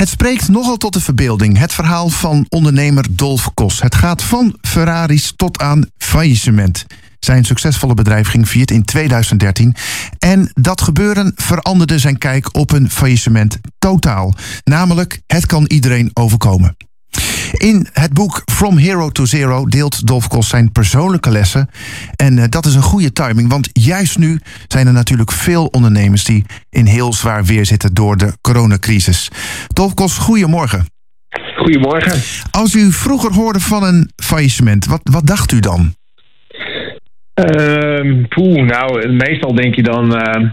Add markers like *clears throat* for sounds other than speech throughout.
Het spreekt nogal tot de verbeelding, het verhaal van ondernemer Dolf Kos. Het gaat van Ferraris tot aan faillissement. Zijn succesvolle bedrijf ging failliet in 2013. En dat gebeuren veranderde zijn kijk op een faillissement totaal. Namelijk, het kan iedereen overkomen. In het boek From Hero to Zero deelt Dolf Kos zijn persoonlijke lessen. En uh, dat is een goede timing, want juist nu zijn er natuurlijk veel ondernemers die in heel zwaar weer zitten door de coronacrisis. Dolf Kos, goedemorgen. Goedemorgen. Als u vroeger hoorde van een faillissement, wat, wat dacht u dan? Uh, poeh, nou, meestal denk je dan uh,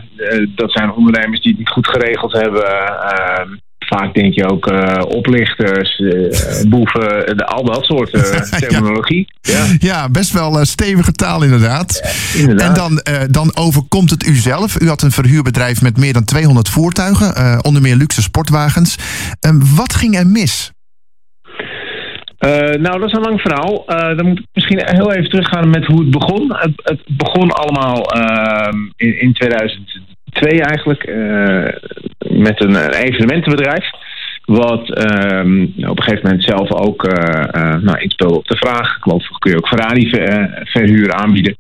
dat zijn ondernemers die het niet goed geregeld hebben. Uh, vaak denk je ook uh, oplichters, eh, *laughs* boeven, de, al dat soort *laughs* uh, terminologie. ja. Ja. best wel stevige taal inderdaad. Inderdaad. En dan, dan overkomt het u zelf. U had een verhuurbedrijf met meer dan 200 voertuigen, onder meer luxe sportwagens. wat ging er mis? nou, dat is een lang verhaal. dan moet ik misschien heel even teruggaan met hoe het begon. Het, het begon allemaal ehm, in, in 2000 twee eigenlijk, eh, met een evenementenbedrijf. Wat ehm, op een gegeven moment zelf ook eh, eh, nou, inspeelde op de vraag. Ik geloof, kun je ook Ferrari verhuur aanbieden.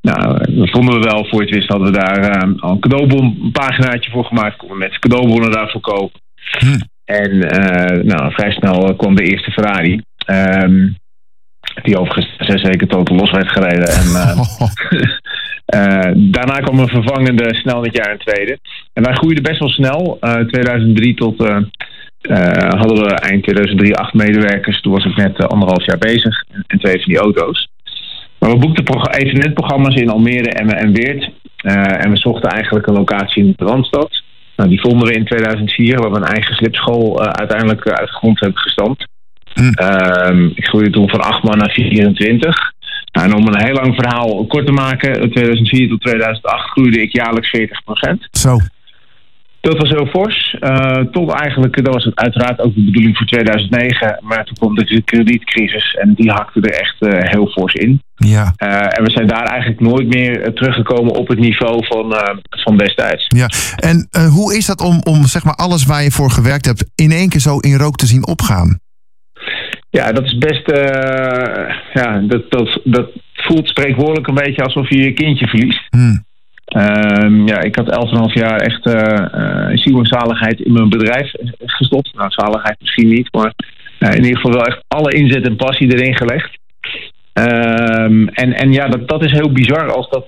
Nou, dat vonden we wel. Voor het wist hadden we daar al een cadeaubon, paginaatje voor gemaakt. Konden mensen cadeaubonnen daarvoor kopen. Hm. En nou, vrij snel kwam de eerste Ferrari. Ehm, die overigens zes weken tot los werd gereden. En. *laughs* *laughs* daarna kwam een vervangende snel in het jaar een tweede. En wij groeiden best wel snel. Uh, 2003 tot hadden we eind 2003 acht medewerkers. Toen was ik net anderhalf jaar bezig. En, twee van die auto's. Maar we boekten evenementprogramma's in Almere en, en Weert. en we zochten eigenlijk een locatie in de Randstad. Nou, die vonden we in 2004, waar we een eigen slipschool uiteindelijk uit de grond hebben gestampt. Hm. ik groeide toen van 8 man naar 24. Nou, en om een heel lang verhaal kort te maken, 2004 tot 2008 groeide ik jaarlijks 40% Zo. Dat was heel fors. Uh, tot eigenlijk, dat was het uiteraard ook de bedoeling voor 2009. Maar toen kwam de kredietcrisis en die hakte er echt uh, heel fors in. Ja. Uh, en we zijn daar eigenlijk nooit meer teruggekomen op het niveau van, van destijds. Ja. En hoe is dat om, om zeg maar alles waar je voor gewerkt hebt in één keer zo in rook te zien opgaan? Ja, dat is best. Uh, ja, dat, dat, dat voelt spreekwoordelijk een beetje alsof je je kindje verliest. Hmm. Um, ja, ik had 11,5 jaar echt uh, ziel en zaligheid in mijn bedrijf gestopt. Nou, zaligheid misschien niet, maar uh, in ieder geval wel echt alle inzet en passie erin gelegd. Um, en, en ja, dat, dat is heel bizar als dat,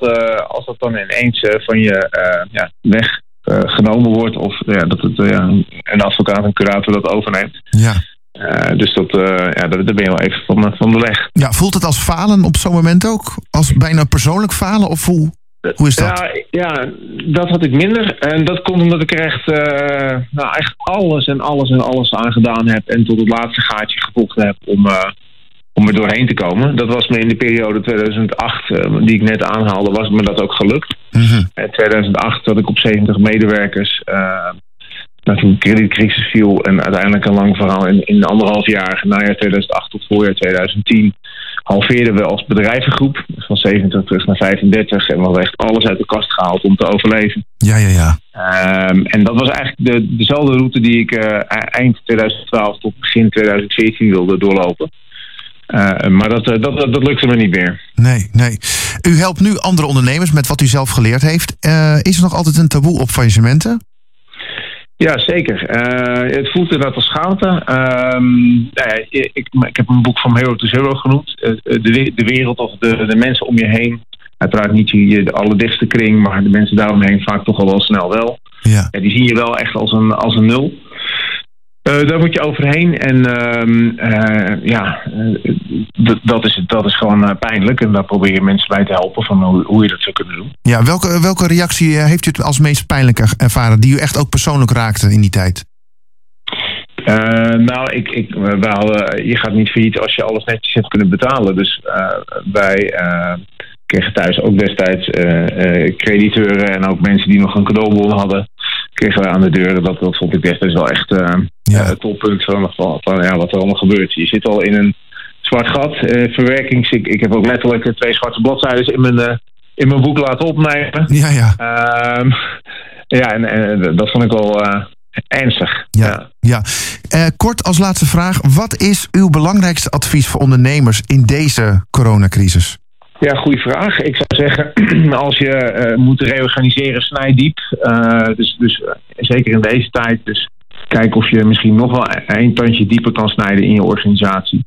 als dat dan ineens van je ja, weg genomen wordt. Of ja, dat het, een advocaat, een curator dat overneemt. Ja. Uh, dus dat, uh, ja, daar ben je wel even van, van de weg. Ja, voelt het als falen op zo'n moment ook? Als bijna persoonlijk falen? Of hoe, hoe is dat? Ja, ja, dat had ik minder. En dat komt omdat ik er echt, uh, nou, echt alles en alles en alles aan gedaan heb. En tot het laatste gaatje gevochten heb om, om er doorheen te komen. Dat was me in de periode 2008, die ik net aanhaalde, was me dat ook gelukt. -hmm. In 2008 zat ik op 70 medewerkers toen de kredietcrisis viel en uiteindelijk een lang verhaal in, in anderhalf jaar, najaar 2008 tot voorjaar 2010, halveerden we als bedrijvengroep van 70 terug naar 35 en we hadden echt alles uit de kast gehaald om te overleven. Ja, ja, ja. Um, en dat was eigenlijk de, dezelfde route die ik uh, eind 2012 tot begin 2014 wilde doorlopen. Uh, maar dat, dat, dat, dat, lukte me niet meer. Nee, nee. U helpt nu andere ondernemers met wat u zelf geleerd heeft. Uh, is er nog altijd een taboe op faillissementen? Ja, zeker. Uh, het voelt inderdaad als schaamte. Um, nou ja, ik, ik, heb een boek van Hero to Zero genoemd. Uh, de, de wereld of de, de mensen om je heen. Uiteraard niet je, de allerdichtste kring, maar de mensen daaromheen vaak toch al wel snel wel. Ja. ja die zien je wel echt als een, als een nul. Uh, daar moet je overheen. En uh, uh, ja, dat, is, dat is gewoon pijnlijk. En daar probeer je mensen bij te helpen van hoe, hoe je dat zou kunnen doen. Ja, welke, welke reactie heeft u het als meest pijnlijk ervaren, die u echt ook persoonlijk raakte in die tijd? nou, ik, ik, we hadden, je gaat niet failliet als je alles netjes hebt kunnen betalen. Dus wij kregen thuis ook destijds crediteuren en ook mensen die nog een cadeaubon hadden kregen we aan de deur. Dat, dat vond ik destijds wel echt ja. het toppunt van, van, van, ja, wat er allemaal gebeurt. Je zit al in een zwart gat, uh, verwerkings. Ik, ik heb ook letterlijk twee zwarte bladzijden in mijn, uh, in mijn boek laten opnemen. Ja, ja. Uh, ja, en, en, dat vond ik wel ernstig. Ja, ja. Uh, kort als laatste vraag. Wat is uw belangrijkste advies voor ondernemers in deze coronacrisis? Ja, goede vraag. Ik zou zeggen, *clears throat* als je uh, moet reorganiseren, snij diep. Uh, dus dus zeker in deze tijd. Dus kijk of je misschien nog wel een tandje dieper kan snijden in je organisatie.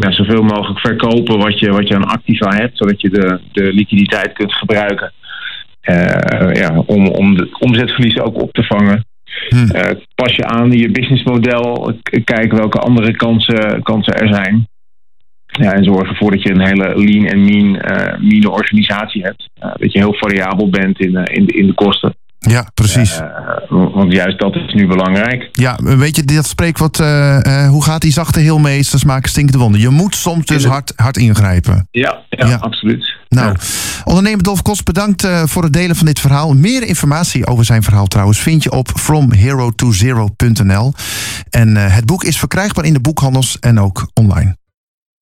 ja, zoveel mogelijk verkopen wat je, wat je aan activa hebt, zodat je de, de liquiditeit kunt gebruiken. ja, om, om de omzetverliezen ook op te vangen. Hmm. pas je aan je businessmodel, kijk welke andere kansen, kansen er zijn. Ja, en zorg ervoor dat je een hele lean en mean, uh, mean organisatie hebt. Dat je heel variabel bent in, in, de, in de kosten. Ja, precies. want juist dat is nu belangrijk. Ja, weet je, dat spreekwoord, hoe gaat die zachte heelmeesters maken stinkende wonden. Je moet soms dus hard, hard ingrijpen. Ja, ja, absoluut. Nou, ja. ondernemer Dolf Kost, bedankt voor het delen van dit verhaal. Meer informatie over zijn verhaal trouwens vind je op fromhero20.nl. En het boek is verkrijgbaar in de boekhandels en ook online.